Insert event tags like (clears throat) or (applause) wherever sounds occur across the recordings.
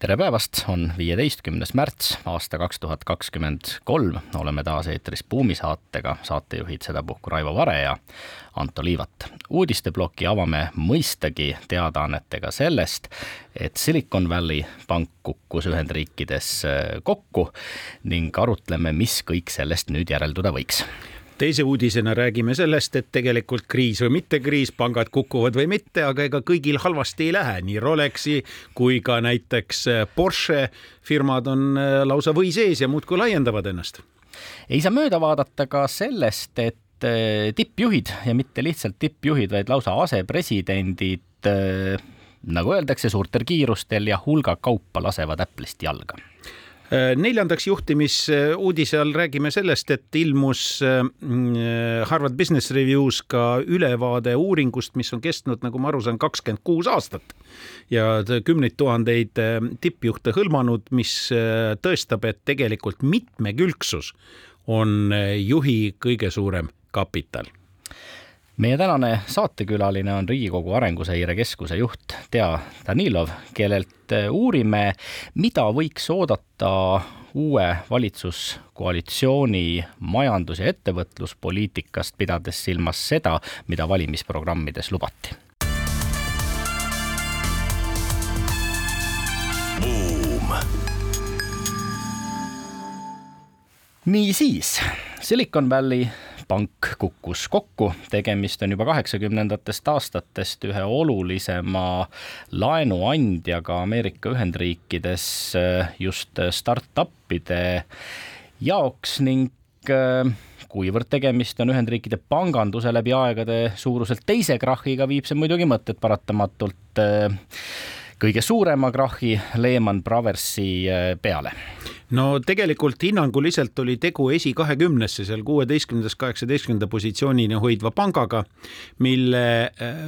tere päevast, on viieteistkümnes märts aasta kaks tuhat kakskümmend kolm, oleme taas eetris Buumi saatega, saatejuhid sedapuhku Raivo Vare ja Anto Liivat. uudisteploki avame mõistagi teadaannetega sellest, et Silicon Valley pank kukkus Ühendriikides kokku ning arutleme, mis kõik sellest nüüd järelduda võiks teise uudisena räägime sellest, et tegelikult kriis või mitte kriis, pangad kukuvad või mitte, aga ega kõigil halvasti ei lähe, nii Rolexi kui ka näiteks äh, Porsche firmad on äh, lausa või sees ja muudkui laiendavad ennast. ei saa mööda vaadata ka sellest, et äh, tippjuhid ja mitte lihtsalt tippjuhid, vaid lausa asepresidendid nagu öeldakse, suurtel kiirustel ja hulga kaupa lasevad Apple'ist jalga neljandaks juhtimisuudise all räägime sellest, et ilmus äh, Harvard Business Reviews ka ülevaade uuringust, mis on kestnud, nagu ma aru saan, kakskümmend kuus aastat. Ja kümneid tuhandeid äh, tippjuhte hõlmanud, mis tõestab, et tegelikult mitmekülgsus on juhi kõige suurem kapital meie tänane saatekülaline on Riigikogu Arenguseire Keskuse juht Tea Danilov, kellelt äh, uurime, mida võiks oodata uue valitsuskoalitsiooni majandus- ja ettevõtluspoliitikast, pidades silmas seda, mida valimisprogrammides lubati. niisiis, Silicon Valley pank kukkus kokku, tegemist on juba kaheksakümnendatest aastatest ühe olulisema laenuandjaga Ameerika Ühendriikides eh, just startup'ide jaoks ning eh, kuivõrd tegemist on Ühendriikide panganduse läbi aegade suuruselt teise krahhiga, viib see muidugi mõtted paratamatult eh, kõige suurema krahhi Lehman Brothersi peale. No tegelikult hinnanguliselt oli tegu esikahekümnesse seal kuueteistkümnendast kaheksateistkümnenda positsioonini hoidva pangaga, mille äh,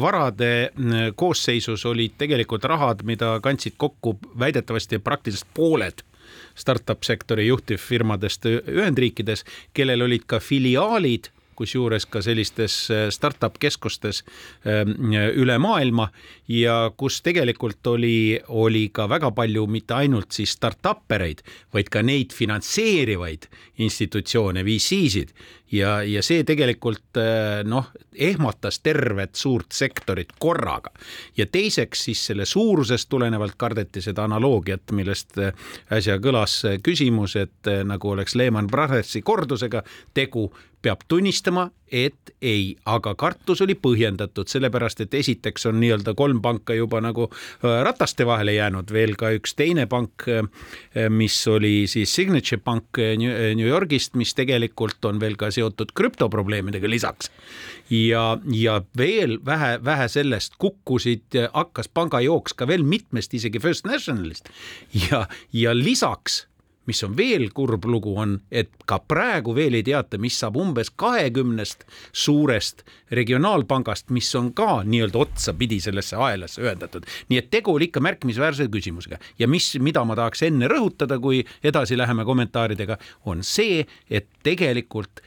varade äh, koosseisus olid tegelikult rahad, mida kandsid kokku väidetavasti praktiliselt pooled startup sektori juhtivfirmadest Ühendriikides, kellel olid ka filiaalid kusjuures ka sellistes äh, startup keskustes ähm, üle maailma ja kus tegelikult oli, oli ka väga palju mitte ainult siis startup ereid, vaid ka neid finantseerivaid institutsioone, VC-sid ja, ja see tegelikult äh, noh, ehmatas tervet suurt sektorit korraga. ja teiseks siis selle suurusest tulenevalt kardeti seda analoogiat, millest äh, äsja kõlas küsimus, et nagu oleks Lehman Brothersi kordusega tegu peab tunnistama, et ei, aga kartus oli põhjendatud, sellepärast et esiteks on nii-öelda kolm panka juba nagu äh, rataste vahele jäänud, veel ka üks teine pank, äh, mis oli siis Signature Pank äh, New Yorgist, mis tegelikult on veel ka seotud krüptoprobleemidega lisaks. ja, ja veel vähe, vähe sellest, kukkusid, hakkas pangajooks ka veel mitmest, isegi First Nationalist ja, ja lisaks mis on veel kurb lugu, on, et ka praegu veel ei teata, mis saab umbes kahekümnest suurest regionaalpangast, mis on ka nii-öelda otsapidi sellesse aelasse ühendatud. nii et tegu oli ikka märkimisväärse küsimusega ja mis, mida ma tahaks enne rõhutada, kui edasi läheme kommentaaridega, on see, et tegelikult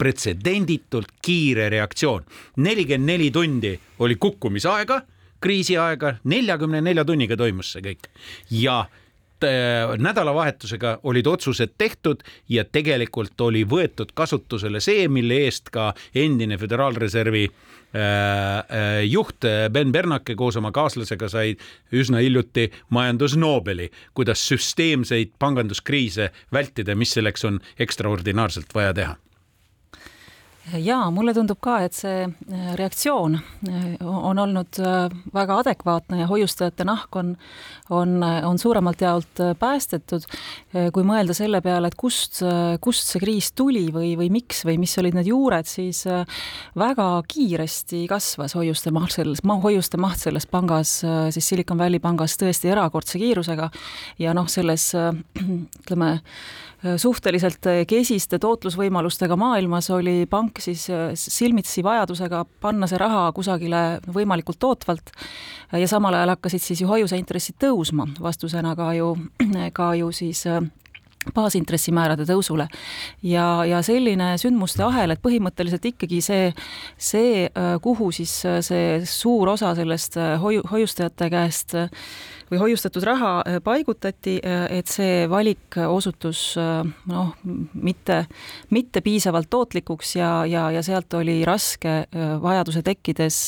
pretsedenditult kiire reaktsioon. nelikümmend neli tundi oli kukkumisaega kriisiaega, neljakümne nelja tunniga toimus see kõik ja Äh, nädalavahetusega olid otsused tehtud ja tegelikult oli võetud kasutusele see, mille eest ka endine Föderaalreservi äh, äh, juht Ben Bernanke koos oma kaaslasega sai üsna hiljuti majandusnobeli, kuidas süsteemseid panganduskriise vältida, mis selleks on ekstraordinaarselt vaja teha jaa, mulle tundub ka, et see äh, reaktsioon äh, on olnud äh, väga adekvaatne ja hoiustajate nahk on, on, on suuremalt jaolt päästetud. kui mõelda selle peale, et kust, kust see kriis tuli või, või miks või mis olid need juured, siis väga kiiresti kasvas hoiuste maht selles, hoiuste maht selles pangas, siis Silicon Valley pangas tõesti erakordse kiirusega ja noh, selles (clears throat) ütleme, suhteliselt kesiste tootlusvõimalustega maailmas oli pank siis silmitsi vajadusega panna see raha kusagile võimalikult tootvalt ja samal ajal hakkasid siis ju hoiuseintressid tõusma, vastusena ka ju, (clears throat) ka ju siis baasintressimäärade tõusule. ja, ja selline sündmuste ahel, et põhimõtteliselt ikkagi see, see, kuhu siis see suur osa sellest hoiu, hoiustajate käest või hoiustatud raha paigutati, et see valik osutus noh, mitte, mitte piisavalt tootlikuks ja, ja, ja sealt oli raske vajaduse tekkides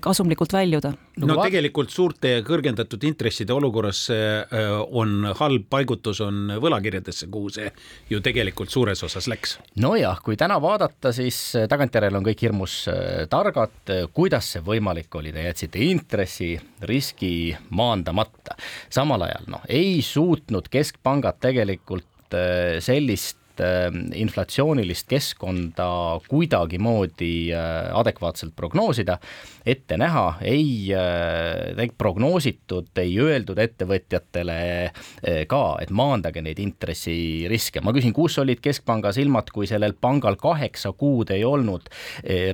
kasumlikult väljuda. no tegelikult suurte ja kõrgendatud intresside olukorras äh, on halb paigutus on võlakirjadesse, kuhu see ju tegelikult suures osas läks. nojah, kui täna vaadata, siis äh, tagantjärele on kõik hirmus äh, targad, kuidas see võimalik oli, te jätsite intressiriski maandamata. samal ajal noh, ei suutnud keskpangad tegelikult sellist Äh, inflatsioonilist keskkonda kuidagimoodi äh, adekvaatselt prognoosida, ette näha, ei äh, prognoositud, ei öeldud ettevõtjatele ka, et maandage neid intressiriske. ma küsin, kus olid keskpanga silmad, kui sellel pangal kaheksa kuud ei olnud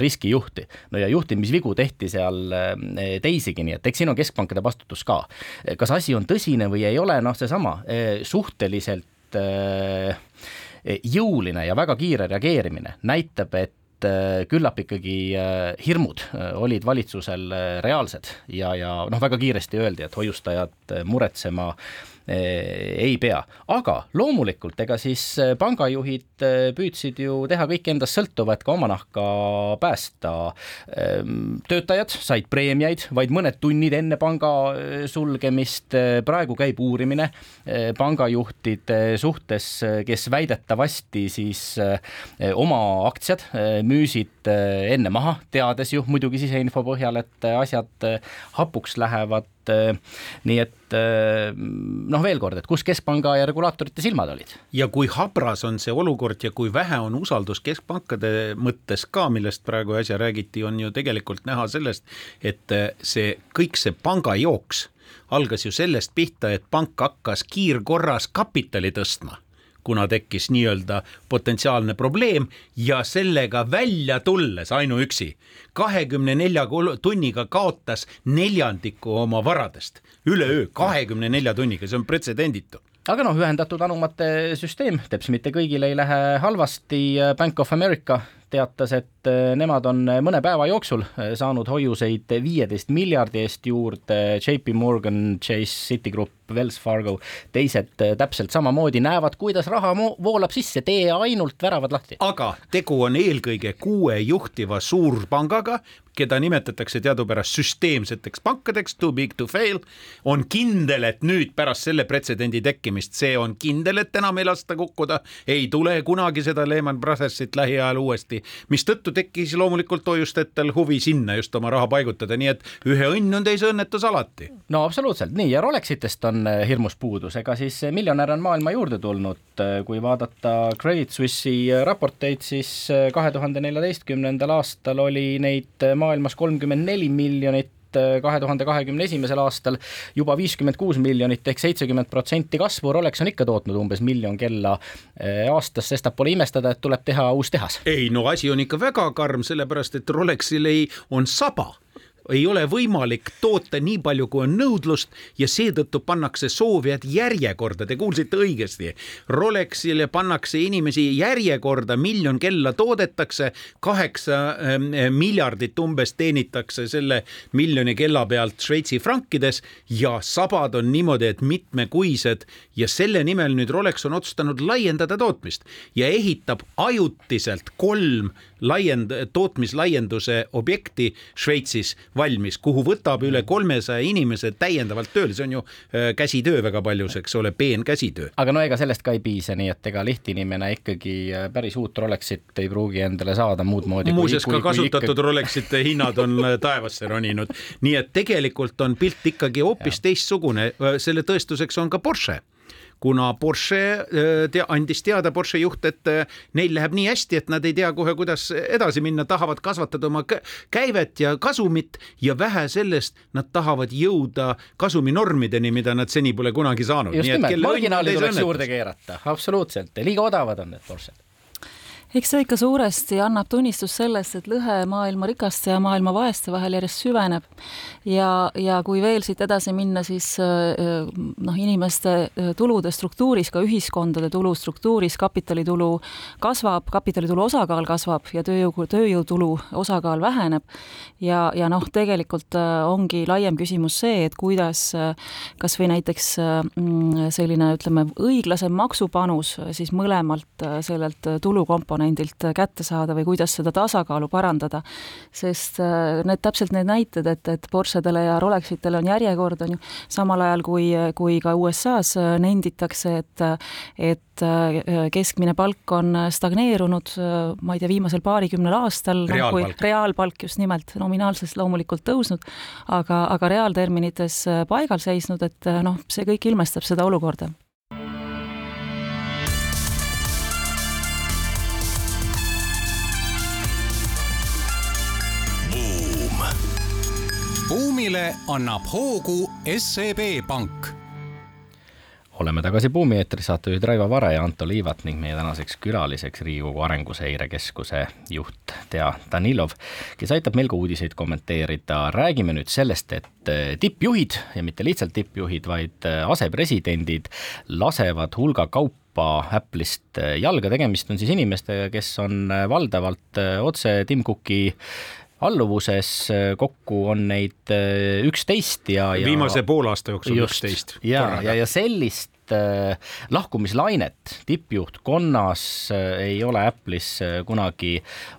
riskijuhti? no ja juhtimisvigu tehti seal teisigi, nii et eks siin on keskpankade vastutus ka. kas asi on tõsine või ei ole, noh, seesama suhteliselt äh, jõuline ja väga kiire reageerimine näitab, et äh, küllap ikkagi äh, hirmud äh, olid valitsusel reaalsed ja, ja noh, väga kiiresti öeldi, et hoiustajad muretsema Eh, ei pea, aga loomulikult, ega siis eh, pangajuhid eh, püüdsid ju teha kõik endast sõltuvat ka oma nahka päästa. Töötajad said preemiaid vaid mõned tunnid enne panga sulgemist, praegu käib uurimine pangajuhtide suhtes, kes väidetavasti siis oma aktsiad müüsid enne maha, teades ju muidugi siseinfo põhjal, et asjad hapuks lähevad et nii et noh, veel kord, et kus keskpanga ja regulaatorite silmad olid? ja kui habras on see olukord ja kui vähe on usaldus keskpankade mõttes ka, millest praegu äsja räägiti, on ju tegelikult näha sellest, et see kõik see pangajooks algas ju sellest pihta, et pank hakkas kiirkorras kapitali tõstma kuna tekkis nii-öelda potentsiaalne probleem ja sellega välja tulles ainuüksi kahekümne nelja tunniga kaotas neljandiku oma varadest. Üleöö, kahekümne nelja tunniga, see on pretsedenditu. Aga noh, ühendatud anumate süsteem, teps mitte kõigil ei lähe halvasti, Bank of America teatas, et äh, nemad on mõne päeva jooksul äh, saanud hoiuseid viieteist miljardi eest juurde, JP Morgan, Chase, Citigroup, Wells Fargo, teised äh, täpselt samamoodi näevad, kuidas raha voolab sisse, tee ainult väravad lahti. aga tegu on eelkõige kuue juhtiva suurpangaga, keda nimetatakse teadupärast süsteemseteks pankadeks, too big to fail, on kindel, et nüüd pärast selle pretsedendi tekkimist, see on kindel, et enam ei lasta kukkuda, ei tule kunagi seda Lehman Brothersit lähiajal uuesti, mistõttu tekkis loomulikult hoiustajatel huvi sinna just oma raha paigutada, nii et ühe õnn on teise õnnetus alati. no absoluutselt nii ja Rolexitest on eh, hirmus puudus, ega siis eh, miljonäre on maailma juurde tulnud, eh, kui vaadata Credit Suisse'i raporteid, siis kahe tuhande neljateistkümnendal aastal oli neid maailmas kolmkümmend neli miljonit kahe tuhande kahekümne esimesel aastal juba viiskümmend kuus miljonit ehk seitsekümmend protsenti kasvu, Rolex on ikka tootnud umbes miljon kella eh, aastas, sestap pole imestada, et tuleb teha uus tehas. ei no asi on ikka väga karm, sellepärast et Rolexil ei, on saba ei ole võimalik toota nii palju, kui on nõudlust ja seetõttu pannakse soovijad järjekorda, te kuulsite õigesti. Rolexile pannakse inimesi järjekorda, miljon kella toodetakse, kaheksa ähm, miljardit umbes teenitakse selle miljoni kella pealt Šveitsi frankides ja sabad on niimoodi, et mitmekuised. Ja selle nimel nüüd Rolex on otsustanud laiendada tootmist ja ehitab ajutiselt kolm laiend-, tootmislaienduse objekti Šveitsis valmis, kuhu võtab üle kolmesaja inimese täiendavalt tööle, see on ju äh, käsitöö väga paljus, eks ole, peenkäsitöö. aga no ega sellest ka ei piisa, nii et ega lihtinimene ikkagi äh, päris uut Rolexit ei pruugi endale saada muud moodi. muuseas ka kasutatud ikkagi... Rolexite hinnad on äh, taevasse roninud, nii et tegelikult on pilt ikkagi hoopis teistsugune, selle tõestuseks on ka Porsche kuna Porsche te, andis teada, Porsche juht, et neil läheb nii hästi, et nad ei tea kohe, kuidas edasi minna, tahavad kasvatada oma käivet ja kasumit ja vähe sellest, nad tahavad jõuda kasuminormideni, mida nad seni pole kunagi saanud. just nimelt, marginaali tuleks juurde keerata, absoluutselt, liiga odavad on need Porsched eks see ikka suuresti annab tunnistust sellest, et lõhe maailma rikaste ja maailma vaeste vahel järjest süveneb. ja, ja kui veel siit edasi minna, siis äh, noh, inimeste äh, tulude struktuuris, ka ühiskondade tulustruktuuris kapitalitulu kasvab, kapitalitulu osakaal kasvab ja tööjõu, tööjõutulu osakaal väheneb. ja, ja noh, tegelikult äh, ongi laiem küsimus see, et kuidas kas või näiteks mm, selline, ütleme, õiglasem maksupanus siis mõlemalt sellelt tulukomponendilt komponendilt kätte saada või kuidas seda tasakaalu parandada. sest äh, need täpselt need näited, et, et Porschedele ja Rolexitele on järjekord, on ju, samal ajal kui, kui ka USA-s äh, nenditakse, et et äh, keskmine palk on stagneerunud, ma ei tea, viimasel paarikümnel aastal. Noh, reaalpalk no,. reaalpalk just nimelt, nominaalselt loomulikult tõusnud, aga, aga reaalterminites paigal seisnud, et noh, see kõik ilmestab seda olukorda buumile annab hoogu SEB Pank oleme tagasi Buumi eetris, saatejuhid Raivo Vare ja Anto Liivat ning meie tänaseks külaliseks Riigikogu Arenguseire Keskuse juht Tea Danilov, kes aitab meil ka uudiseid kommenteerida. räägime nüüd sellest, et eh, tippjuhid ja mitte lihtsalt tippjuhid, vaid eh, asepresidendid lasevad hulga kaupa Apple'ist eh, jalga, tegemist on siis inimestega, kes on valdavalt otse Tim Cooki alluvuses, äh, kokku on neid äh, üksteist ja, ja viimase poolaasta jooksul üksteist. ja, ja, ja sellist äh, lahkumislainet tippjuhtkonnas ei ole Apple'is kunagi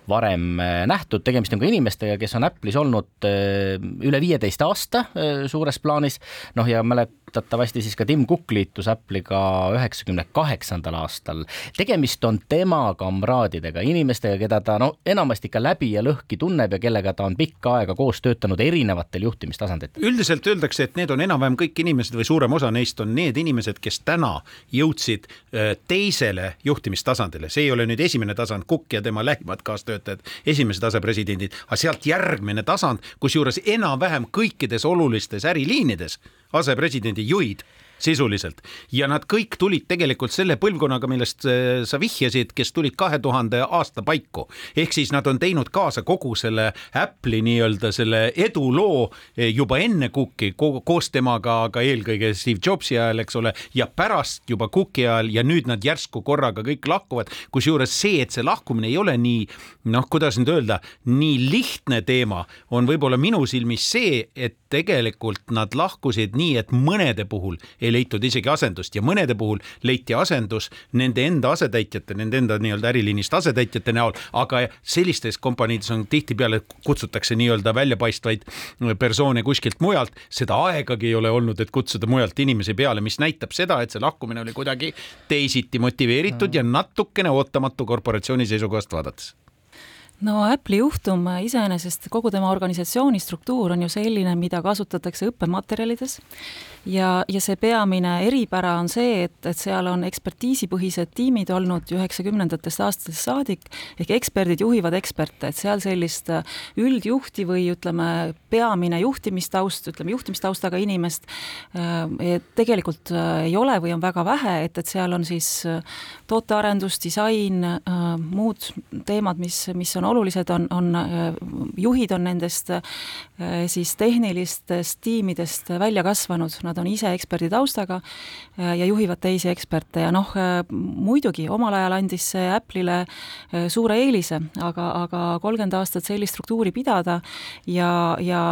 varem nähtud, tegemist on ka inimestega, kes on Apple'is olnud üle viieteist aasta suures plaanis, noh ja mälet-, mäletatavasti siis ka Tim Cook liitus Apple'iga üheksakümne kaheksandal aastal. tegemist on tema kamraadidega, inimestega, keda ta no enamasti ikka läbi ja lõhki tunneb ja kellega ta on pikka aega koos töötanud erinevatel juhtimistasanditel. üldiselt öeldakse, et need on enam-vähem kõik inimesed või suurem osa neist on need inimesed, kes täna jõudsid äh, teisele juhtimistasandile, see ei ole nüüd esimene tasand, Cook ja tema lähimad kaastöötajad, esimesed asepresidendid, aga sealt järgmine tasand, kusjuures enam-vähem kõikides olulistes äriliinides asepresidendi juhid sisuliselt ja nad kõik tulid tegelikult selle põlvkonnaga, millest äh, sa vihjasid, kes tulid kahe tuhande aasta paiku. ehk siis nad on teinud kaasa kogu selle Apple'i nii-öelda selle eduloo äh, juba enne Cooki koos temaga, aga eelkõige Steve Jobsi ajal, eks ole, ja pärast juba Cooki ajal ja nüüd nad järsku korraga kõik lahkuvad. kusjuures see, et see lahkumine ei ole nii noh, kuidas nüüd öelda, nii lihtne teema, on võib-olla minu silmis see, et tegelikult nad lahkusid nii, et mõnede puhul ei leitud isegi asendust. Ja mõnede puhul leiti asendus nende enda asetäitjate, nende enda nii-öelda äriliinist asetäitjate näol, aga sellistes kompaniides on tihtipeale kutsutakse nii-öelda väljapaistvaid persoone kuskilt mujalt, seda aegagi ei ole olnud, et kutsuda mujalt inimesi peale, mis näitab seda, et see lahkumine oli kuidagi teisiti motiveeritud ja natukene ootamatu korporatsiooni seisukohast vaadates. No Apple'i juhtum iseenesest, kogu tema organisatsiooni struktuur on ju selline, mida kasutatakse õppematerjalides ja, ja see peamine eripära on see, et, et seal on ekspertiisipõhised tiimid olnud üheksakümnendatest aastatest saadik, ehk eksperdid juhivad eksperte, et seal sellist äh, üldjuhti või ütleme, peamine juhtimistaust, ütleme juhtimistaustaga inimest äh, tegelikult äh, ei ole või on väga vähe, et, et seal on siis tootearendus, disain, muud teemad, mis, mis on olulised, on, on, juhid on nendest siis tehnilistest tiimidest välja kasvanud, nad nad on ise eksperdi taustaga äh, ja juhivad teisi eksperte ja noh, äh, muidugi omal ajal andis see Apple'ile äh, suure eelise, aga, aga kolmkümmend aastat sellist struktuuri pidada ja, ja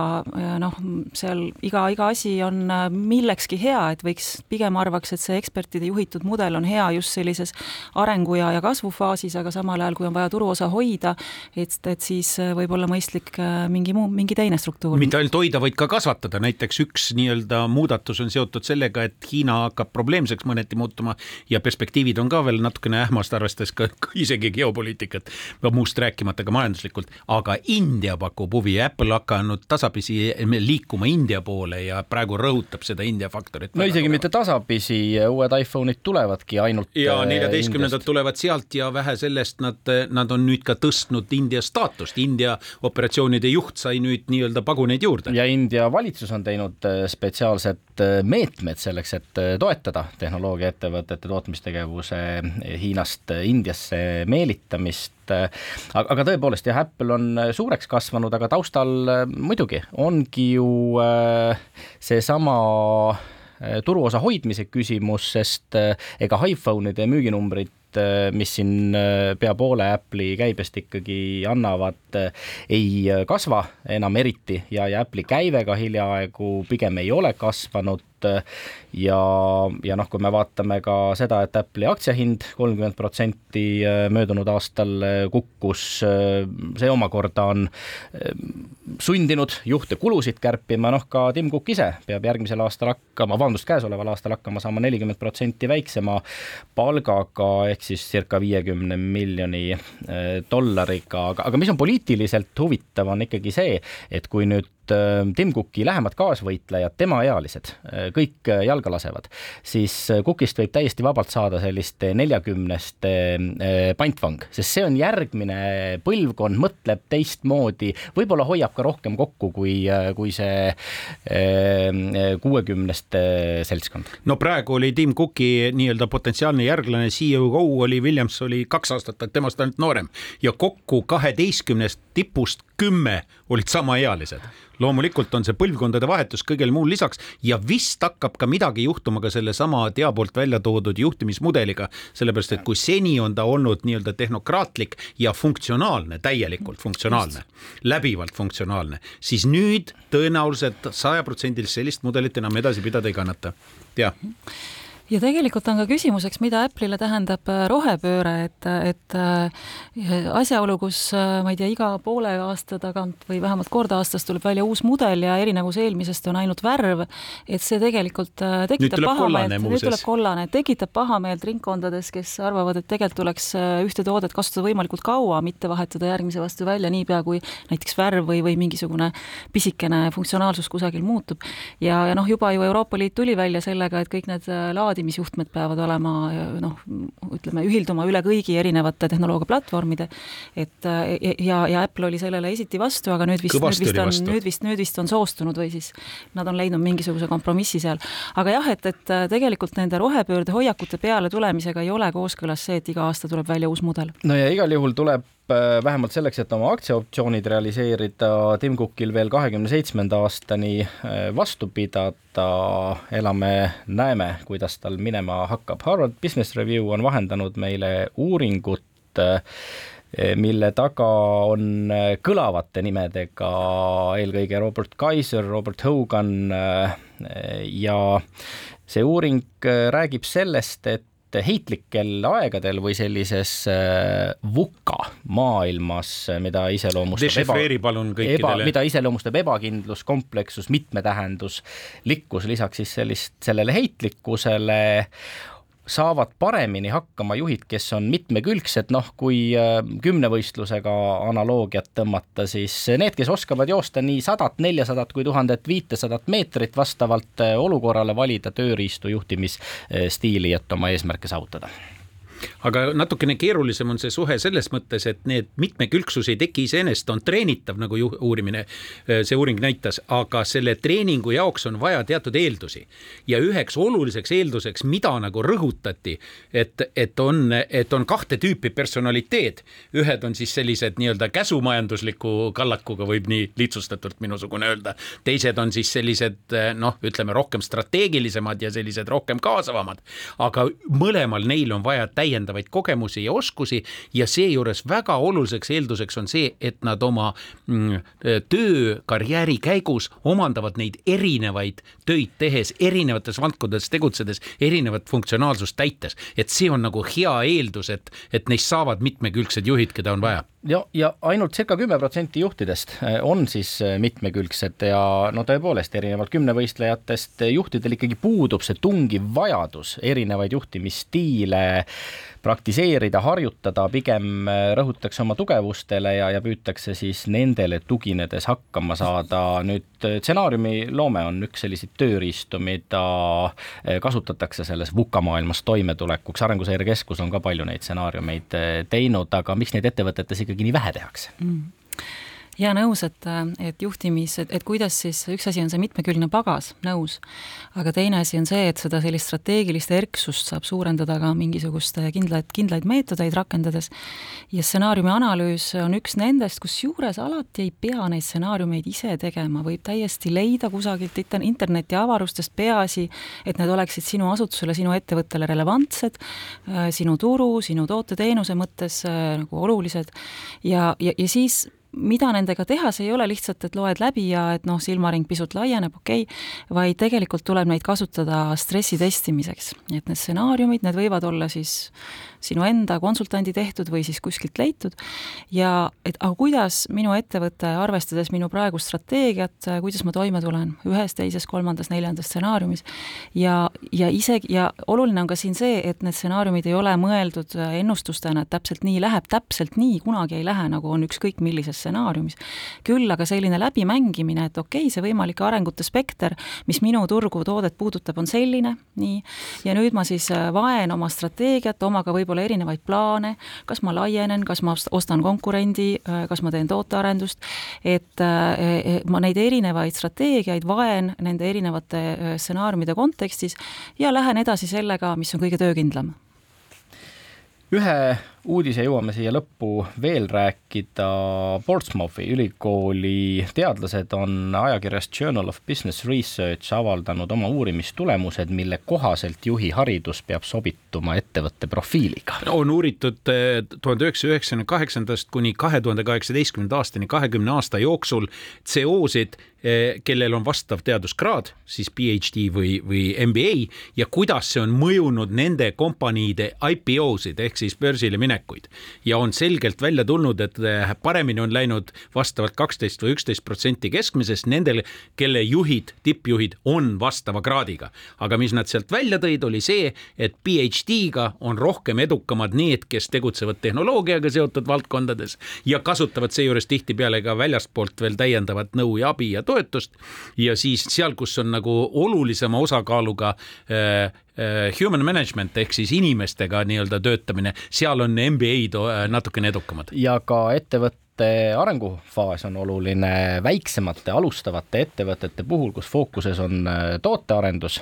noh, seal iga, iga asi on millekski hea, et võiks, pigem arvaks, et see ekspertide juhitud mudel on hea just sellises arengu ja, ja kasvufaasis, aga samal ajal, kui on vaja turuosa hoida et, et siis võib olla mõistlik mingi muu, mingi teine struktuur. mitte ainult hoida, vaid ka kasvatada, näiteks üks nii-öelda muudatus on seotud sellega, et Hiina hakkab probleemseks mõneti muutuma ja perspektiivid on ka veel natukene ähmast, arvestades ka, isegi geopoliitikat, muust rääkimata ka majanduslikult, aga India pakub huvi, Apple hakanud tasapisi liikuma India poole ja praegu rõhutab seda India faktorit. no isegi mitte tasapisi, uued iPhone'id tulevadki ainult. ja äh, neljateistkümnendad tulevad sealt ja vähe sellest, nad, nad on nüüd ka tõstnud India staatust, India operatsioonide juht sai nüüd nii-öelda paguneid juurde. ja India valitsus on teinud äh, spetsiaalsed äh, meetmed selleks, et toetada tehnoloogiaettevõtete tootmistegevuse Hiinast Indiasse meelitamist aga, aga tõepoolest jah, Apple on suureks kasvanud, aga taustal muidugi ongi ju seesama turuosa hoidmise küsimus, sest ega iPhone'ide müüginumbrid mis siin pea poole Apple'i käibest ikkagi annavad, ei kasva enam eriti ja, ja Apple'i käive ka hiljaaegu pigem ei ole kasvanud ja, ja noh, kui me vaatame ka seda, et Apple'i aktsiahind kolmkümmend protsenti äh, möödunud aastal äh, kukkus, äh, see omakorda on sundinud juhte kulusid kärpima, noh ka Tim Cook ise peab järgmisel aastal hakkama, vabandust, käesoleval aastal hakkama saama nelikümmend protsenti väiksema palgaga, ehk siis circa viiekümne miljoni dollariga, aga, aga mis on poliitiliselt huvitav, on ikkagi see, et kui nüüd Tim Cooki lähemad kaasvõitlejad, temaealised, kõik jalga lasevad, siis Cookist võib täiesti vabalt saada sellist neljakümnest eh, pantvang, sest see on järgmine põlvkond, mõtleb teistmoodi, võib-olla hoiab ka rohkem kokku kui, kui see kuuekümneste seltskond. no praegu oli Tim Cooki nii-öelda potentsiaalne järglane, CEO oli Williams oli kaks aastat temast ainult noorem ja kokku kaheteistkümnest tipust kümme olid samaealised loomulikult on see põlvkondade vahetus kõigel muul lisaks ja vist hakkab ka midagi juhtuma ka sellesama Tea poolt välja toodud juhtimismudeliga, sellepärast et kui seni on ta olnud nii-öelda tehnokraatlik ja funktsionaalne, täielikult funktsionaalne, läbivalt funktsionaalne, siis nüüd tõenäoliselt sajaprotsendilist sellist mudelit enam edasi pidada ei kannata. jah ja tegelikult on ka küsimuseks, mida Apple'ile tähendab äh, rohepööre, et, et äh, asjaolu, kus äh, ma ei tea, iga poole aasta tagant või vähemalt kord aastas tuleb välja uus mudel ja erinevus eelmisest on ainult värv, et see tegelikult tekitab pahameelt, nüüd tuleb kollane, tekitab pahameelt ringkondades, kes arvavad, et tegelikult tuleks ühte toodet kasutada võimalikult kaua, mitte vahetada järgmise vastu välja niipea, kui näiteks värv või, või mingisugune pisikene funktsionaalsus kusagil muutub. ja, ja noh, juba ju Euroopa Liit tuli välja sellega, et kõik need laad laadimisjuhtmed peavad olema noh, ütleme, ühilduma üle kõigi erinevate tehnoloogiaplatvormide, et ja, ja Apple oli sellele esiti vastu, aga nüüd vist, nüüd vist on, nüüd vist, nüüd vist on soostunud või siis nad on leidnud mingisuguse kompromissi seal. aga jah, et, et tegelikult nende rohepöörde hoiakute peale tulemisega ei ole kooskõlas see, et iga aasta tuleb välja uus mudel. no ja igal juhul tuleb vähemalt selleks, et oma aktsiaoptsioonid realiseerida, Tim Cookil veel kahekümne seitsmenda aastani äh, vastu pidada, elame-näeme, kuidas tal minema hakkab. Harvard Business Review on vahendanud meile uuringut, äh, mille taga on kõlavate nimedega eelkõige Robert Kaiser, Robert Hogan ja see uuring räägib sellest, et et heitlikel aegadel või sellises äh, VUCA maailmas, mida iseloomustab eba, palun kõikidele. mida iseloomustab ebakindlus, komplekssus, mitmetähendus, likkus, lisaks siis sellist, sellele heitlikkusele saavad paremini hakkama juhid, kes on mitmekülgsed, noh, kui äh, kümnevõistlusega analoogiat tõmmata, siis need, kes oskavad joosta nii sadat, neljasadat kui tuhandet viitesadat meetrit, vastavalt äh, olukorrale valida tööriistu juhtimisstiili, et oma eesmärke saavutada aga natukene keerulisem on see suhe selles mõttes, et need mitmekülgsus ei teki iseenesest, on treenitav, nagu uurimine, see uuring näitas, aga selle treeningu jaoks on vaja teatud eeldusi. ja üheks oluliseks eelduseks, mida nagu rõhutati, et, et on, et on kahte tüüpi personaliteet. ühed on siis sellised nii-öelda käsumajandusliku kallakuga, võib nii lihtsustatult minusugune öelda. teised on siis sellised noh, ütleme rohkem strateegilisemad ja sellised rohkem kaasavamad. aga mõlemal neil on vaja täielikult täiendavaid kogemusi ja oskusi ja seejuures väga oluliseks eelduseks on see, et nad oma mm, töö, karjääri käigus omandavad neid erinevaid töid tehes, erinevates valdkondades tegutsedes, erinevat funktsionaalsust täites. et see on nagu hea eeldus, et, et neist saavad mitmekülgsed juhid, keda on vaja ja, ja ainult circa kümme protsenti juhtidest eh, on siis eh, mitmekülgsed ja no tõepoolest, erinevalt kümnevõistlejatest juhtidel ikkagi puudub see tungiv vajadus erinevaid juhtimisstiile praktiseerida, harjutada, pigem äh, rõhutakse oma tugevustele ja, ja püütakse siis nendele tuginedes hakkama saada. nüüd äh, stsenaariumiloome on üks selliseid tööriistu, mida äh, kasutatakse selles VUCA maailmas toimetulekuks, Arenguseire Keskus on ka palju neid stsenaariumeid teinud, aga miks neid ettevõtetes ikkagi nii vähe tehakse mm.? Ja nõus, et, et juhtimis, et, et kuidas siis, üks asi on see mitmekülgne pagas, nõus, aga teine asi on see, et seda sellist strateegilist erksust saab suurendada ka mingisuguste kindlaid, kindlaid meetodeid rakendades. ja stsenaariumi analüüs on üks nendest, kusjuures alati ei pea neid stsenaariumeid ise tegema, võib täiesti leida kusagilt interneti avarustest, peaasi, et need oleksid sinu asutusele, sinu ettevõttele relevantsed, sinu turu, sinu toote-teenuse mõttes nagu olulised ja, ja, ja siis mida nendega teha, see ei ole lihtsalt, et loed läbi ja et noh, silmaring pisut laieneb, okei okay,, vaid tegelikult tuleb neid kasutada stressi testimiseks. et need stsenaariumid, need võivad olla siis sinu enda konsultandi tehtud või siis kuskilt leitud ja et aga kuidas minu ettevõte, arvestades minu praegust strateegiat, kuidas ma toime tulen ühes, teises, kolmandas, neljandas stsenaariumis ja, ja isegi, ja oluline on ka siin see, et need stsenaariumid ei ole mõeldud ennustustena, et täpselt nii läheb, täpselt nii kunagi ei lähe, nagu on ükskõik millises stsenaariumis. küll aga selline läbimängimine, et okei okay,, see võimalike arengute spekter, mis minu turgu, toodet puudutab, on selline, nii, ja nüüd ma siis vaen oma strateegiat, oma ka võib-olla erinevaid plaane, kas ma laienen, kas ma ostan konkurendi, kas ma teen tootearendust, et eh, ma neid erinevaid strateegiaid vaen nende erinevate stsenaariumide kontekstis ja lähen edasi sellega, mis on kõige töökindlam. Ühe uudise jõuame siia lõppu veel rääkida. Portsmouthi ülikooli teadlased on ajakirjas Journal of Business Research avaldanud oma uurimistulemused, mille kohaselt juhi haridus peab sobituma ettevõtte profiiliga. on uuritud eh, tuhande üheksasaja üheksakümne kaheksandast kuni kahe tuhande kaheksateistkümnenda aastani, kahekümne aasta jooksul CO-sid eh, kellel on vastav teaduskraad, siis PhD või, või MBA ja kuidas see on mõjunud nende kompaniide IPO-sid ehk siis börsile minek minekuid ja on selgelt välja tulnud, et eh, paremini on läinud vastavalt kaksteist või üksteist protsenti keskmisest nendel, kelle juhid, tippjuhid on vastava kraadiga. aga mis nad sealt välja tõid, oli see, et PhD-ga on rohkem edukamad need, kes tegutsevad tehnoloogiaga seotud valdkondades ja kasutavad seejuures tihtipeale ka väljastpoolt veel täiendavat nõu ja abi ja toetust. ja siis seal, kus on nagu olulisema osakaaluga Äh, human management ehk siis inimestega nii-öelda töötamine, seal on MBA-d äh, natukene edukamad. ja ka ettevõtte ettevõtete arengufaas on oluline väiksemate alustavate ettevõtete puhul, kus fookuses on äh, tootearendus,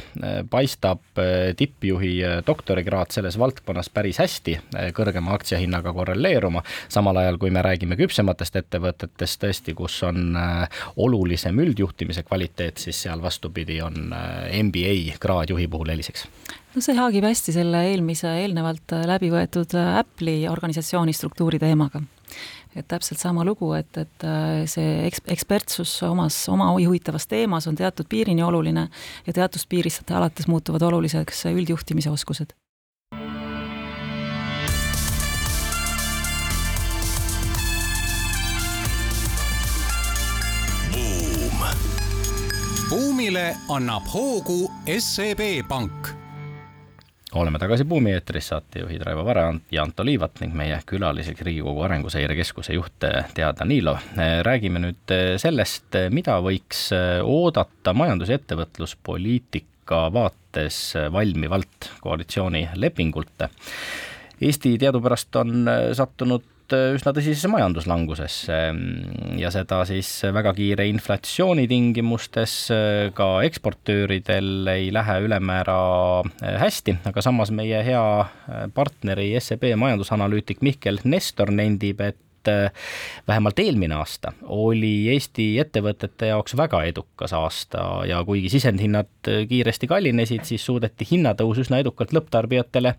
paistab tippjuhi doktorikraad selles valdkonnas päris hästi kõrgema aktsiahinnaga korreleeruma, samal ajal kui me räägime küpsematest ettevõtetest tõesti, kus on olulisem üldjuhtimise kvaliteet, siis seal vastupidi on MBA kraad juhi puhul eeliseks no see haagib hästi selle eelmise, eelnevalt läbi võetud Apple'i organisatsiooni struktuuri teemaga. Et täpselt sama lugu, et, et äh, see eks-, ekspertsus omas, oma juhitavas teemas on teatud piirini oluline ja teatust piirist alates muutuvad oluliseks üldjuhtimise oskused. buumile annab hoogu SEB Pank oleme tagasi Buumi eetris, saatejuhid Raivo Vare ja Anto Liivat ning meie külaliseks Riigikogu Arenguseire Keskuse juht Teada Niilo. räägime nüüd sellest, mida võiks oodata majandus- ja ettevõtluspoliitika vaates valmivalt koalitsioonilepingult. Eesti teadupärast on sattunud Äh, üsna tõsisesse majanduslangusesse mm, ja seda siis väga kiire inflatsiooni tingimustes äh, ka eksportööridel ei lähe ülemäära äh, hästi, aga samas meie hea partneri SEB majandusanalüütik Mihkel Nestor nendib, et vähemalt eelmine aasta oli Eesti ettevõtete jaoks väga edukas aasta ja kuigi sisendhinnad kiiresti kallinesid, siis suudeti hinnatõus üsna edukalt lõpptarbijatele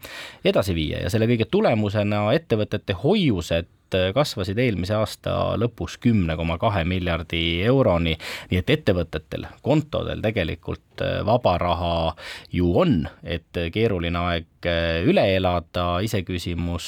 edasi viia ja selle kõige tulemusena ettevõtete hoiused kasvasid eelmise aasta lõpus kümne koma kahe miljardi euroni, nii et ettevõtetel kontodel tegelikult vaba raha ju on, et keeruline aeg üle elada, iseküsimus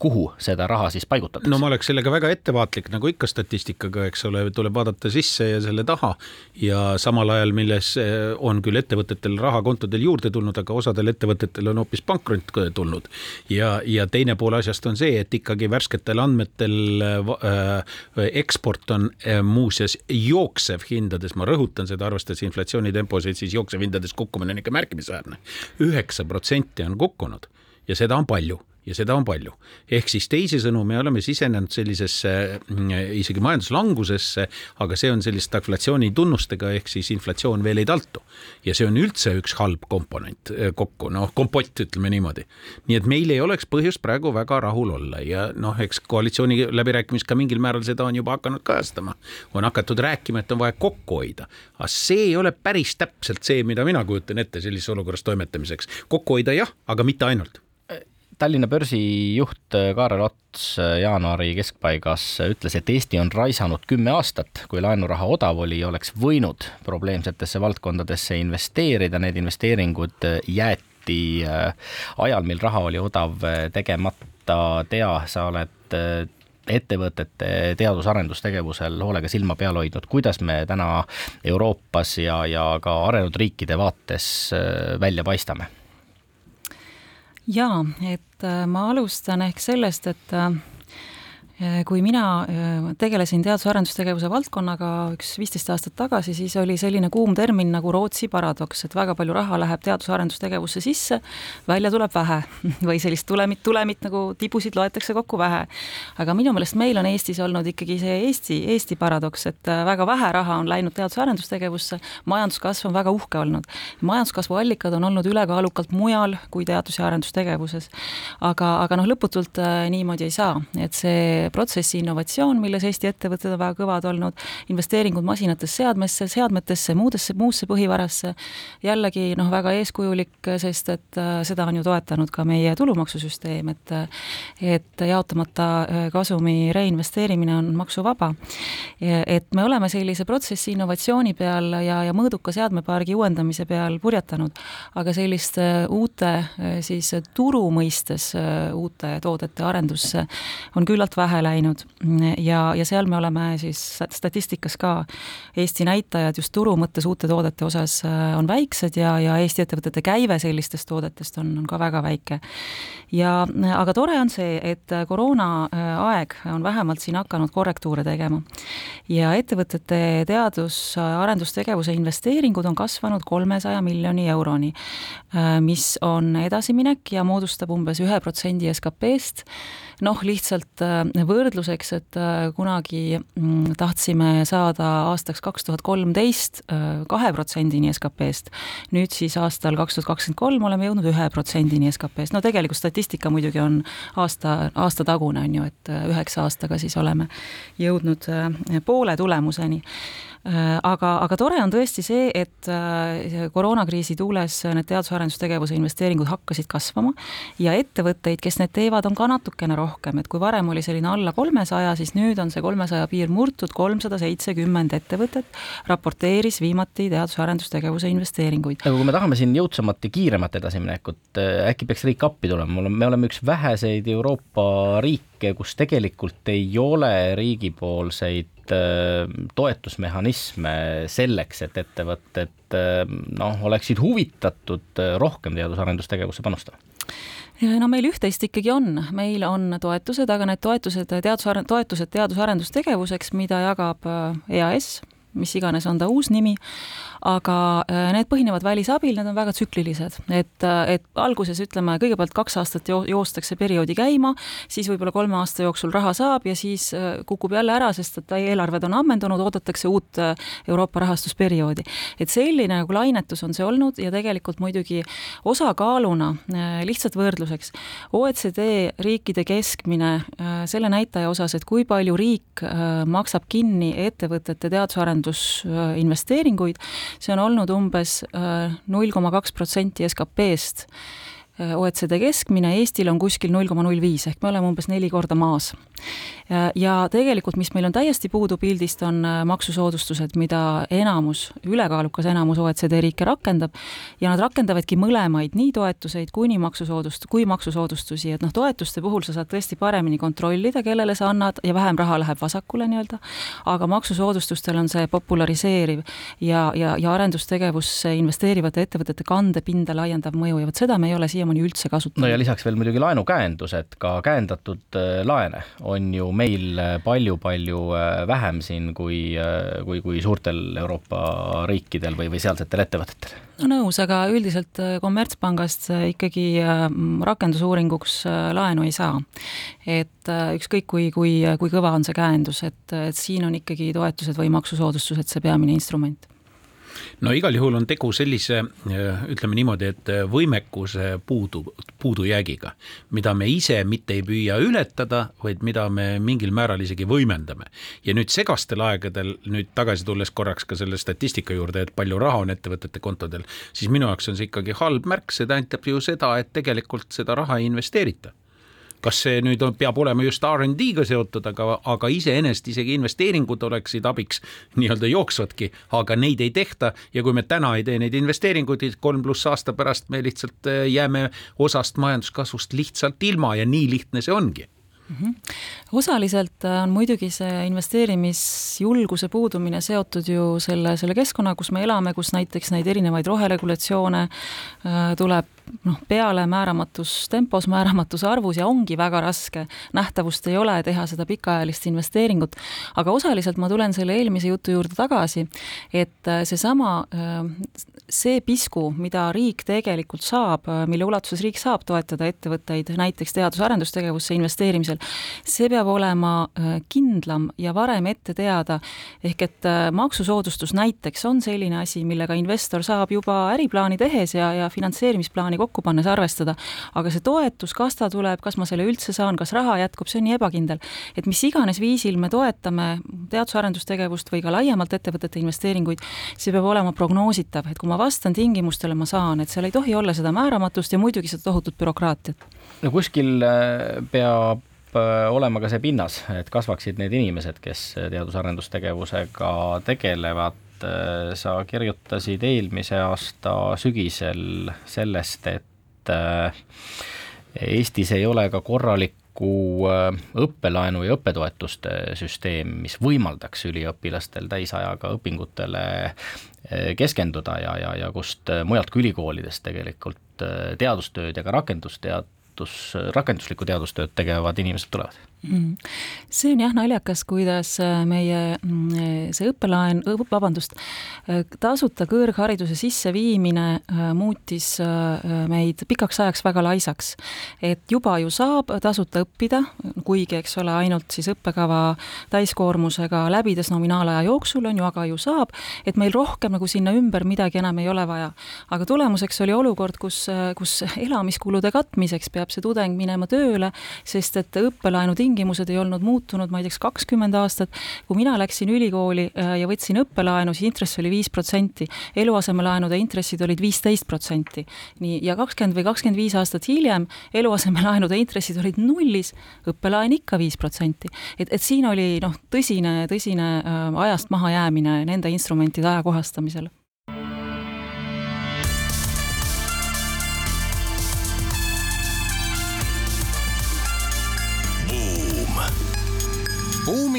kuhu seda raha siis paigutatakse? no ma oleks sellega väga ettevaatlik, nagu ikka statistikaga, eks ole, tuleb vaadata sisse ja selle taha ja samal ajal, milles eh, on küll ettevõtetel raha kontodel juurde tulnud, aga osadel ettevõtetel on hoopis pankrot tulnud. ja, ja teine pool asjast on see, et ikkagi värsketel andmetel äh, eksport on äh, muuseas jooksev hindades, ma rõhutan seda, arvestades inflatsioonitemposid, siis jooksev hindades kukkumine on ikka märkimisväärne. üheksa protsenti on kukkunud ja seda on palju ja seda on palju. ehk siis teisisõnu, me oleme sisenenud sellisesse mm, isegi majanduslangusesse, aga see on selliste inflatsiooni tunnustega, ehk siis inflatsioon veel ei taltu. ja see on üldse üks halb komponent eh, kokku, noh, kompott, ütleme niimoodi. nii et meil ei oleks põhjust praegu väga rahul olla ja noh, eks koalitsiooni läbirääkimis ka mingil määral seda on juba hakanud kajastama. on hakatud rääkima, et on vaja kokku hoida, aga see ei ole päris täpselt see, mida mina kujutan ette sellises olukorras toimetamiseks. kokku hoida jah, aga mitte ainult Tallinna börsi juht äh, Kaarel Ots äh, jaanuari keskpaigas ütles, et Eesti on raisanud kümme aastat, kui laenuraha odav oli, oleks võinud probleemsetesse valdkondadesse investeerida, need investeeringud äh, jäeti ajal, mil raha oli odav, tegemata. tea, sa oled ettevõtete teadus-arendustegevusel hoolega silma peal hoidnud, kuidas me täna Euroopas ja, ja ka arenenud riikide vaates välja paistame jaa, et äh, ma alustan ehk sellest, et äh, kui mina äh, tegelesin teadus-arendustegevuse valdkonnaga üks viisteist aastat tagasi, siis oli selline kuum termin nagu Rootsi paradoks, et väga palju raha läheb teadus-arendustegevusse sisse, välja tuleb vähe (laughs) või sellist tulemit, tulemit nagu tibusid loetakse kokku vähe. aga minu meelest meil on Eestis olnud ikkagi see Eesti, Eesti paradoks, et äh, väga vähe raha on läinud teadus-arendustegevusse, majanduskasv on väga uhke olnud. majanduskasvu allikad on olnud ülekaalukalt mujal kui teadus- ja arendustegevuses. aga, aga noh, lõputult niimoodi ei saa, et see protsessi innovatsioon, milles Eesti ettevõtted on väga kõvad olnud, investeeringud masinatesse, seadmesse, seadmetesse, muudesse, muusse põhivarasse, jällegi noh, väga eeskujulik, sest et äh, seda on ju toetanud ka meie tulumaksusüsteem, et et jaotamata äh, kasumi reinvesteerimine on maksuvaba. et me oleme sellise protsessi innovatsiooni peal ja, ja mõõduka seadmepargi uuendamise peal purjetanud, aga selliste äh, uute siis turu mõistes uute toodete arendusse on küllalt vähe vähe läinud. Ja, ja seal me oleme siis statistikas ka, Eesti näitajad just turu mõttes uute toodete osas äh, on väiksed ja, ja Eesti ettevõtete käive sellistest toodetest on, on ka väga väike. ja aga tore on see, et koroonaaeg on vähemalt siin hakanud korrektuure tegema. Ja ettevõtete teadus-arendustegevuse investeeringud on kasvanud kolmesaja miljoni euroni, äh, mis on edasiminek ja moodustab umbes ühe protsendi SKP-st noh, lihtsalt äh, võrdluseks, et äh, kunagi mm, tahtsime saada aastaks kaks tuhat kolmteist äh, kahe protsendini SKP-st, nüüd siis aastal kaks tuhat kakskümmend kolm oleme jõudnud ühe protsendini SKP-st, no tegelikult statistika muidugi on aasta, aastatagune, on ju, et üheksa aastaga siis oleme jõudnud poole tulemuseni. Äh, aga, aga tore on tõesti see, et äh, koroonakriisi tuules need teadus-arendustegevuse investeeringud hakkasid kasvama ja ettevõtteid, kes need teevad, on ka natukene rohkem, et kui varem oli selline alla kolmesaja, siis nüüd on see kolmesaja piir murtud, kolmsada seitsekümmend ettevõtet raporteeris viimati teadus-arendustegevuse investeeringuid. aga kui me tahame siin jõudsamat ja kiiremat edasiminekut, äh, äkki peaks riik appi tulema, mul on, me oleme üks väheseid Euroopa riike, kus tegelikult ei ole riigipoolseid Äh, toetusmehhanisme selleks, et ettevõtted äh, noh, oleksid huvitatud äh, rohkem teadus-arendustegevusse panustama? no meil üht-teist ikkagi on, meil on toetused, aga need toetused, teadus, toetused teadus-arendustegevuseks, mida jagab EAS, mis iganes on ta uus nimi, aga äh, need põhinevad välisabil, need on väga tsüklilised, et, äh, et alguses ütleme, kõigepealt kaks aastat jo joostakse perioodi käima, siis võib-olla kolme aasta jooksul raha saab ja siis äh, kukub jälle ära, sest et eelarved on ammendunud, oodatakse uut Euroopa rahastusperioodi. et selline nagu lainetus on see olnud ja tegelikult muidugi osakaaluna, lihtsalt võrdluseks, OECD riikide keskmine selle näitaja osas, et kui palju riik maksab kinni ettevõtete teadus-arendusinvesteeringuid, see on olnud umbes äh, null koma kaks protsenti SKP-st. Äh, OECD keskmine, Eestil on kuskil null koma null viis ehk me oleme umbes neli korda maas ja tegelikult, mis meil on täiesti puudu pildist, on äh, maksusoodustused, mida enamus, ülekaalukas enamus OECD riike rakendab. Ja nad rakendavadki mõlemaid, nii toetuseid kuni maksusoodust-, kui maksusoodustusi, et noh, toetuste puhul sa saad tõesti paremini kontrollida, kellele sa annad ja vähem raha läheb vasakule nii-öelda, aga maksusoodustustel on see populariseeriv ja, ja, ja arendustegevusse investeerivate ettevõtete kandepinda laiendav mõju. Ja vot seda me ei ole siiamaani üldse kasutanud. no ja lisaks veel muidugi laenukäendused, ka käendatud äh, laene on ju meil palju-palju äh, vähem siin kui, äh, kui, kui suurtel Euroopa riikidel või, või sealsetel ettevõtetel. no nõus, aga üldiselt äh, kommertspangast ikkagi rakendusuuringuks laenu ei saa. et ükskõik, kui, kui, kui kõva on see käendus, et, et siin on ikkagi toetused või maksusoodustused see peamine instrument no igal juhul on tegu sellise, ütleme niimoodi, et võimekuse puudu, puudujäägiga, mida me ise mitte ei püüa ületada, vaid mida me mingil määral isegi võimendame. ja nüüd segastel aegadel, nüüd tagasi tulles korraks ka selle statistika juurde, et palju raha on ettevõtete kontodel, siis minu jaoks on see ikkagi halb märk, see tähendab ju seda, et tegelikult seda raha ei investeerita kas see nüüd on, peab olema just RD-ga seotud, aga, aga iseenesest isegi investeeringud oleksid abiks nii-öelda jooksvadki, aga neid ei tehta. Ja kui me täna ei tee neid investeeringuid, kolm pluss aasta pärast me lihtsalt äh, jääme osast majanduskasvust lihtsalt ilma ja nii lihtne see ongi mm. -hmm. osaliselt äh, on muidugi see investeerimisjulguse puudumine seotud ju selle, selle keskkonna, kus me elame, kus näiteks neid erinevaid roheregulatsioone äh, tuleb noh, peale määramatus tempos, määramatus arvus ja ongi väga raske, nähtavust ei ole, teha seda pikaajalist investeeringut. aga osaliselt ma tulen selle eelmise jutu juurde tagasi, et äh, seesama, see pisku, mida riik tegelikult saab, äh, mille ulatuses riik saab toetada ettevõtteid näiteks teadus-arendustegevusse investeerimisel, see peab olema kindlam ja varem ette teada, ehk et maksusoodustus näiteks on selline asi, millega investor saab juba äriplaani tehes ja, ja finantseerimisplaani kokku pannes arvestada, aga see toetus, kas ta tuleb, kas ma selle üldse saan, kas raha jätkub, see on nii ebakindel. et mis iganes viisil me toetame teadus-arendustegevust või ka laiemalt ettevõtete investeeringuid, see peab olema prognoositav, et kui ma vastan tingimustele, ma saan, et seal ei tohi olla seda määramatust ja muidugi seda tohutut bürokraatiat. no kuskil äh, peab äh, olema ka see pinnas, et kasvaksid need inimesed, kes teadus-arendustegevusega tegelevad Äh, sa kirjutasid eelmise aasta sügisel sellest, et Eestis ei ole ka korralikku äh, õppelaenu ja õppetoetuste süsteem, mis võimaldaks üliõpilastel täisajaga õpingutele keskenduda ja, ja, ja kust mujalt kui ülikoolidest tegelikult teadustööd ja ka rakendustead teadus, rakenduslikku teadustööd tegevad inimesed tulevad? See on jah naljakas, kuidas äh, meie mm, see õppelaen, vabandust, äh, tasuta kõrghariduse sisseviimine äh, muutis meid pikaks ajaks väga laisaks. et juba ju saab tasuta õppida, kuigi eks ole, ainult siis õppekava täiskoormusega läbides nominaalaja jooksul on ju, aga ju saab, et meil rohkem nagu sinna ümber midagi enam ei ole vaja. aga tulemuseks oli olukord, kus, kus elamiskulude katmiseks peab see tudeng minema tööle, sest et õppelaenu tingimused ei olnud muutunud, ma ei tea, kas kakskümmend aastat. kui mina läksin ülikooli äh, ja võtsin õppelaenu, siis intress oli viis protsenti, eluasemelaenude intressid olid viisteist protsenti. nii, ja kakskümmend või kakskümmend viis aastat hiljem eluasemelaenude intressid olid nullis, õppelaen ikka viis protsenti. et, et siin oli noh, tõsine, tõsine äh, ajast mahajäämine nende instrumentide ajakohastamisel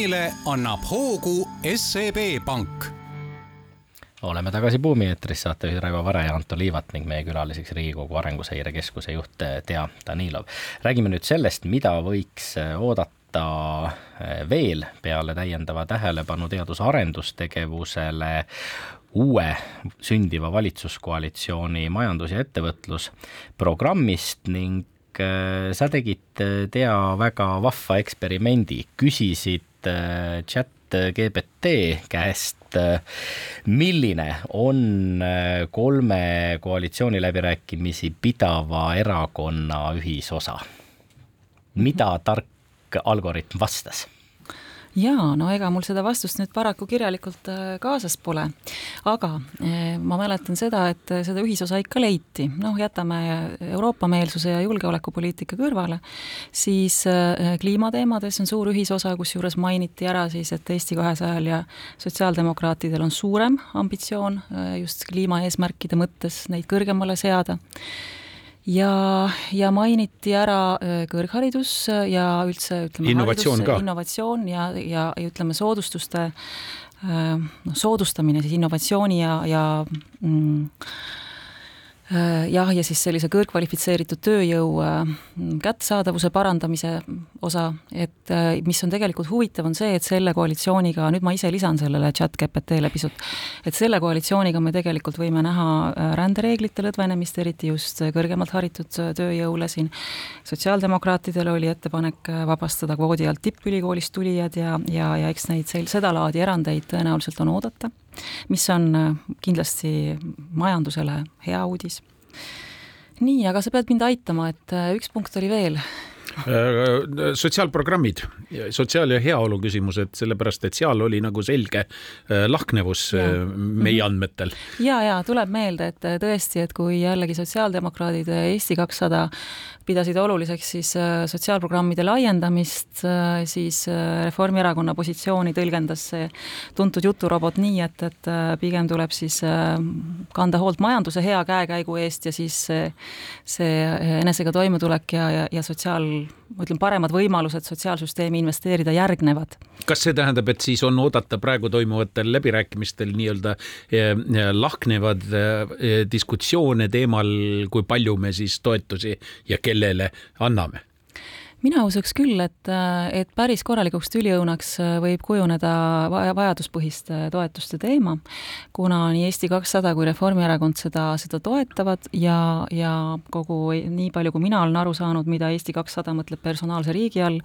buumile annab hoogu SEB Pank oleme tagasi Buumi eetris, saatejuhid Raivo Vare ja Anto Liivat ning meie külaliseks Riigikogu Arenguseire Keskuse juht Tea Danilov. räägime nüüd sellest, mida võiks oodata pöörata veel peale täiendava tähelepanu teadus- ja arendustegevusele uue sündiva valitsuskoalitsiooni majandus- ja ettevõtlusprogrammist ning sa tegid, Tea, väga vahva eksperimendi, küsisid chat GPT käest, milline on kolme koalitsiooniläbirääkimisi pidava erakonna ühisosa? mida tark algoritm vastas? Jaa, no ega mul seda vastust nüüd paraku kirjalikult äh, kaasas pole. aga äh, ma mäletan seda, et äh, seda ühisosa ikka leiti, noh, jätame Euroopa-meelsuse ja julgeolekupoliitika kõrvale, siis kliimateemades on suur ühisosa, kusjuures mainiti ära siis, et Eesti kahesajal ja sotsiaaldemokraatidel on suurem ambitsioon just kliimaeesmärkide mõttes neid kõrgemale seada ja, ja mainiti ära äh, kõrgharidus ja üldse ütleme innovatsioon haridus, innovatsioon ja, ja, ja ütleme, soodustuste äh, noh, soodustamine siis innovatsiooni ja, ja mm, Äh, jah, ja siis sellise kõrgkvalifitseeritud tööjõu äh, kättesaadavuse parandamise osa, et äh, mis on tegelikult huvitav, on see, et selle koalitsiooniga, nüüd ma ise lisan sellele chat GPT-le pisut, et selle koalitsiooniga me tegelikult võime näha rändereeglite lõdvenemist, eriti just kõrgemalt haritud tööjõule siin. sotsiaaldemokraatidel oli ettepanek vabastada kvoodi alt tippülikoolist tulijad ja, ja, ja eks neid sel-, sedalaadi erandeid tõenäoliselt on oodata mis on äh, kindlasti majandusele hea uudis. nii, aga sa pead mind aitama, et äh, üks punkt oli veel Äh, sotsiaalprogrammid, sotsiaal- ja heaolu küsimused, sellepärast et seal oli nagu selge lahknevus ja. Meie mhm. andmetel. ja, ja tuleb meelde, et tõesti, et kui jällegi sotsiaaldemokraadid Eesti kakssada pidasid oluliseks siis sotsiaalprogrammide laiendamist, siis Reformierakonna positsiooni tõlgendas see tuntud juturobot nii, et, et pigem tuleb siis kanda hoolt majanduse hea käekäigu eest ja siis see, see enesega toimetulek ja, ja, ja sotsiaal ma ütlen, paremad võimalused sotsiaalsüsteemi investeerida järgnevad. kas see tähendab, et siis on oodata praegu toimuvatel läbirääkimistel nii-öelda lahknevad diskussioone teemal, kui palju me siis toetusi ja kellele anname? mina usuks küll, et, et päris korralikuks tüliõunaks võib kujuneda vajaduspõhiste toetuste teema, kuna nii Eesti kakssada kui Reformierakond seda, seda toetavad ja, ja kogu, nii palju kui mina olen aru saanud, mida Eesti kakssada mõtleb personaalse riigi all,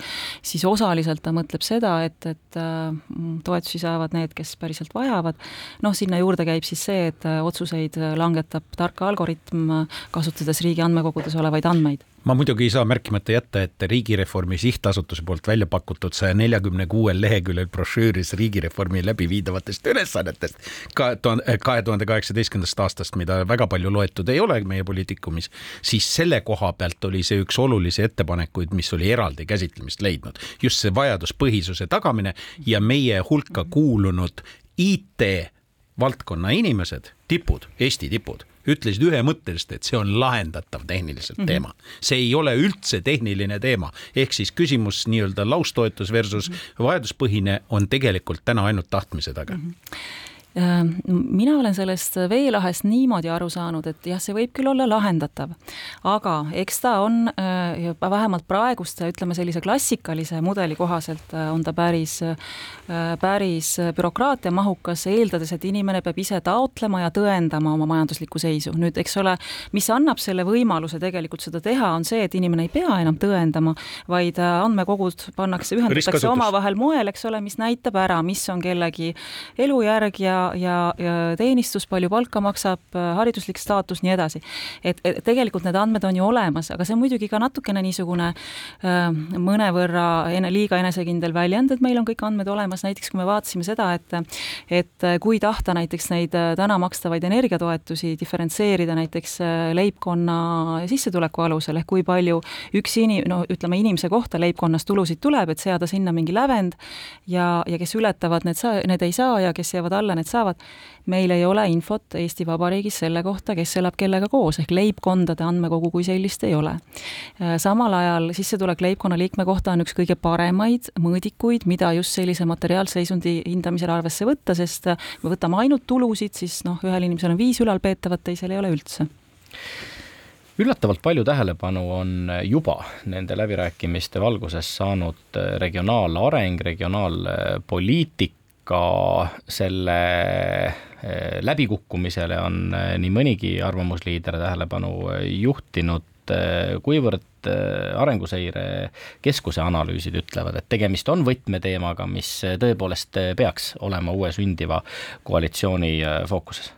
siis osaliselt ta mõtleb seda, et, et mm, toetusi saavad need, kes päriselt vajavad, noh, sinna juurde käib siis see, et otsuseid langetab tark algoritm, kasutades riigi andmekogudes olevaid andmeid ma muidugi ei saa märkimata jätta, et Riigireformi Sihtasutuse poolt välja pakutud saja neljakümne kuuel leheküljel brošüüris riigireformi läbiviidavatest ülesannetest kahe tuhande kaheksateistkümnendast aastast, mida väga palju loetud ei ole meie poliitikumis, siis selle koha pealt oli see üks olulisi ettepanekuid, mis oli eraldi käsitlemist leidnud. just see vajaduspõhisuse tagamine ja meie hulka kuulunud IT valdkonna inimesed, tipud, Eesti tipud ütlesid ühemõtteliselt, et see on lahendatav tehniliselt mm -hmm. teema. see ei ole üldse tehniline teema, ehk siis küsimus nii-öelda laustoetus versus -hmm. vajaduspõhine on tegelikult täna ainult tahtmise taga mm. -hmm mina olen sellest veelahest niimoodi aru saanud, et jah, see võib küll olla lahendatav, aga eks ta on äh, vähemalt praeguste, ütleme sellise klassikalise mudeli kohaselt äh, on ta päris, päris bürokraatiamahukas, eeldades, et inimene peab ise taotlema ja tõendama oma majanduslikku seisu. nüüd, eks ole, mis annab selle võimaluse tegelikult seda teha, on see, et inimene ei pea enam tõendama, vaid andmekogud pannakse, ühendatakse omavahel moel, eks ole, mis näitab ära, mis on kellegi elujärg ja ja, ja teenistus, palju palka maksab, hariduslik staatus, nii edasi. et, et tegelikult need andmed on ju olemas, aga see on muidugi ka natukene niisugune äh, mõnevõrra ene, liiga enesekindel väljend, et meil on kõik andmed olemas, näiteks kui me vaatasime seda, et et kui tahta näiteks neid äh, täna makstavaid energiatoetusi diferentseerida näiteks äh, leibkonna sissetuleku alusel, ehk kui palju üks ini-, no ütleme, inimese kohta leibkonnas tulusid tuleb, et seada sinna mingi lävend ja, ja kes ületavad, need saa-, need ei saa ja kes jäävad alla, need saavad. Meil ei ole infot Eesti Vabariigis selle kohta, kes elab kellega koos, ehk leibkondade andmekogu kui sellist ei ole. samal ajal sissetulek leibkonna liikme kohta on üks kõige paremaid mõõdikuid, mida just sellise materiaalseisundi hindamisel arvesse võtta, sest kui me võtame ainult tulusid, siis noh, ühel inimesel on viis ülalpeetavat, teisel ei ole üldse üllatavalt palju tähelepanu on juba nende läbirääkimiste valguses saanud regionaalareng, regionaalpoliitika, selle eh, läbikukkumisele on eh, nii mõnigi arvamusliider tähelepanu juhtinud, eh, kuivõrd Arenguseire Keskuse analüüsid ütlevad, et tegemist on võtmeteemaga, mis tõepoolest peaks olema uue sündiva koalitsiooni fookuses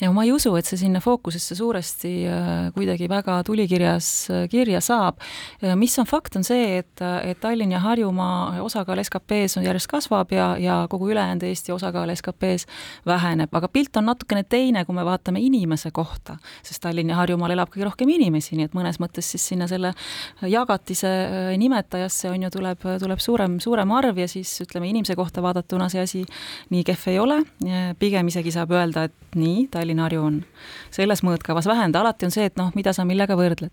ja ma ei usu, et see sinna fookusesse suuresti äh, kuidagi väga tulikirjas äh, kirja saab. mis on fakt, on see, et, et Tallinn ja Harjumaa osakaal SKP-s järjest kasvab ja, ja kogu ülejäänud Eesti osakaal SKP-s väheneb, aga pilt on natukene teine, kui me vaatame inimese kohta, sest Tallinn ja Harjumaal elab kõige rohkem inimesi, nii et mõnes mõttes siis sinna selle jagatise äh, nimetajasse on ju, tuleb, tuleb suurem, suurem arv ja siis ütleme, inimese kohta vaadatuna see asi nii kehv ei ole, pigem isegi saab öelda, et nii, Tallinn Tallinna-Harju on selles mõõtkavas vähenda, alati on see, et noh, mida sa millega võrdled.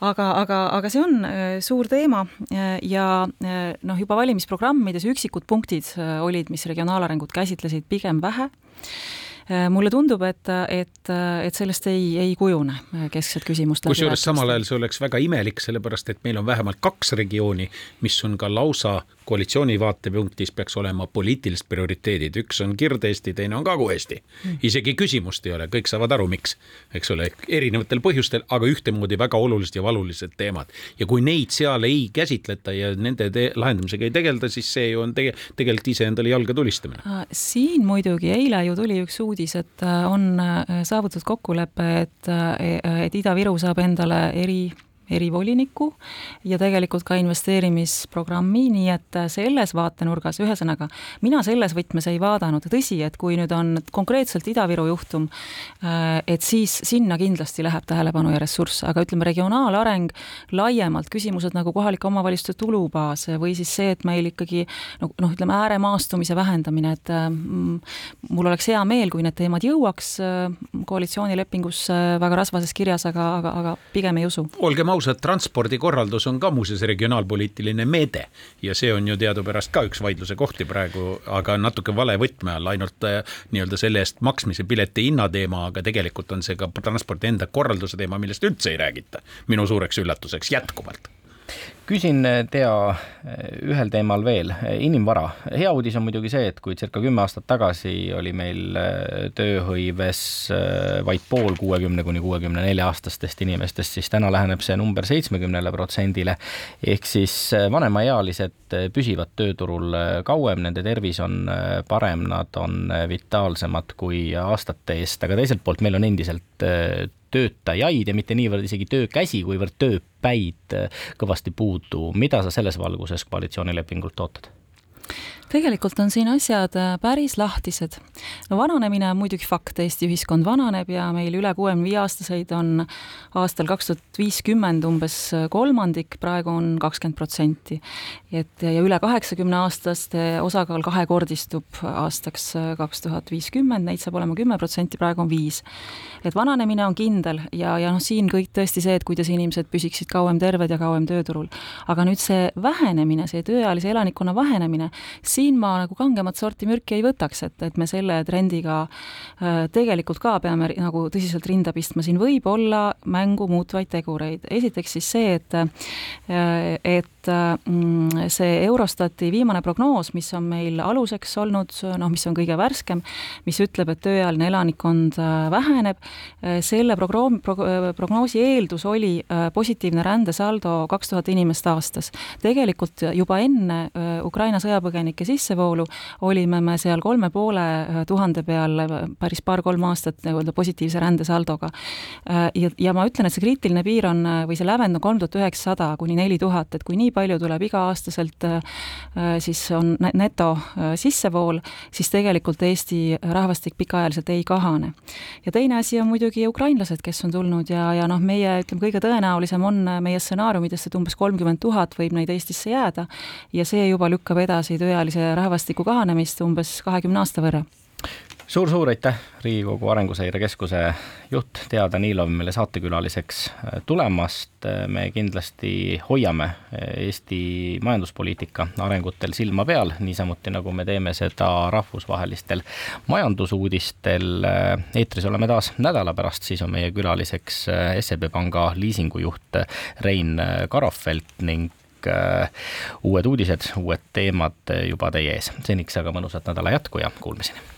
aga, aga, aga see on äh, suur teema äh, ja äh, noh, juba valimisprogrammides üksikud punktid olid, mis regionaalarengut käsitlesid pigem vähe mulle tundub, et, et, et sellest ei, ei kujune keskset küsimust. kusjuures samal ajal see oleks väga imelik, sellepärast et meil on vähemalt kaks regiooni, mis on ka lausa koalitsiooni vaatepunktist peaks olema poliitilised prioriteedid, üks on Kirde-Eesti, teine on Kagu-Eesti. isegi küsimust ei ole, kõik saavad aru, miks, eks ole, erinevatel põhjustel, aga ühtemoodi väga olulised ja valulised teemad. ja kui neid seal ei käsitleta ja nende lahendamisega ei tegelda, siis see ju on tege tegelikult iseendale jalga tulistamine. siin muidugi eile ju tuli üks uudis, et äh, on äh, saavutatud kokkulepe, et, äh, et Ida-Viru saab endale eri erivoliniku ja tegelikult ka investeerimisprogrammi, nii et selles vaatenurgas, ühesõnaga, mina selles võtmes ei vaadanud, tõsi, et kui nüüd on konkreetselt Ida-Viru juhtum, äh, et siis sinna kindlasti läheb tähelepanu ja ressurss, aga ütleme, regionaalareng laiemalt, küsimused nagu kohalike omavalitsuste tulubaas või siis see, et meil ikkagi noh, noh, ütleme ääremaastumise vähendamine, et mm, mul oleks hea meel, kui need teemad jõuaks äh, koalitsioonilepingusse väga rasvases kirjas, aga, aga, aga pigem ei usu. olgem ausad, ausad, transpordikorraldus on ka muuseas regionaalpoliitiline meede ja see on ju teadupärast ka üks vaidluse kohti praegu, aga natuke vale võtme all, ainult äh, nii-öelda selle eest maksmise pileti hinna teema, aga tegelikult on see ka transpordi enda korralduse teema, millest üldse ei räägita. minu suureks üllatuseks jätkuvalt küsin eh, Tea eh, ühel teemal veel, eh, inimvara. hea uudis on muidugi see, et kui circa kümme aastat tagasi oli meil tööhõives vaid pool kuuekümne kuni kuuekümne nelja aastastest inimestest, siis täna läheneb see number seitsmekümnele protsendile. ehk siis vanemaealised püsivad tööturul kauem, nende tervis on parem, nad on vitaalsemad kui aastate eest, aga teiselt poolt meil on endiselt töötajaid ja mitte niivõrd isegi töökäsi, kuivõrd tööpäid kõvasti puudu. mida sa selles valguses koalitsioonilepingult ootad? Tegelikult on siin asjad äh, päris lahtised. no vananemine on muidugi fakt, Eesti ühiskond vananeb ja meil üle kuuekümne viie aastaseid on aastal kaks tuhat viiskümmend umbes kolmandik, praegu on kakskümmend protsenti. et ja üle kaheksakümne aastaste osakaal kahekordistub aastaks äh, kaks tuhat viiskümmend, neid saab olema kümme protsenti, praegu on viis. et vananemine on kindel ja, ja noh, siin kõik tõesti see, et kuidas inimesed püsiksid kauem terved ja kauem tööturul. aga nüüd see vähenemine, see tööealise elanikkonna vähenemine, siin ma nagu kangemat sorti mürki ei võtaks, et, et me selle trendiga äh, tegelikult ka peame nagu tõsiselt rinda pistma, siin võib olla mängu muutvaid tegureid. esiteks siis see, et, äh, et mm, see Eurostati viimane prognoos, mis on meil aluseks olnud, noh, mis on kõige värskem, mis ütleb, et tööealine elanikkond äh, väheneb, selle progroom-, pro-, prognoosi eeldus oli positiivne rändesaldo kaks tuhat inimest aastas. tegelikult juba enne Ukraina sõjapõgenike sissevoolu, olime me seal kolme poole äh, tuhande peal äh, päris paar-kolm aastat nii-öelda positiivse rändesaldoga. Äh, ja, ja ma ütlen, et see kriitiline piir on, või see lävend on kolm tuhat üheksasada kuni neli tuhat, et kui nii palju tuleb iga-aastaselt, siis on neto sissevool, siis tegelikult Eesti rahvastik pikaajaliselt ei kahane. ja teine asi on muidugi ukrainlased, kes on tulnud ja, ja noh, meie ütleme, kõige tõenäolisem on meie stsenaariumidest, et umbes kolmkümmend tuhat võib neid Eestisse jääda ja see juba lükkab edasi tööealise rahvastiku kahanemist umbes kahekümne aasta võrra suur-suur aitäh, Riigikogu Arenguseire Keskuse juht Tea Danilov meile saatekülaliseks tulemast. me kindlasti hoiame Eesti majanduspoliitika arengutel silma peal, niisamuti nagu me teeme seda rahvusvahelistel majandusuudistel. eetris oleme taas nädala pärast, siis on meie külaliseks SEB Panga liisingujuht Rein Karofelt ning uued uudised, uued teemad juba teie ees. seniks aga mõnusat nädala jätku ja kuulmiseni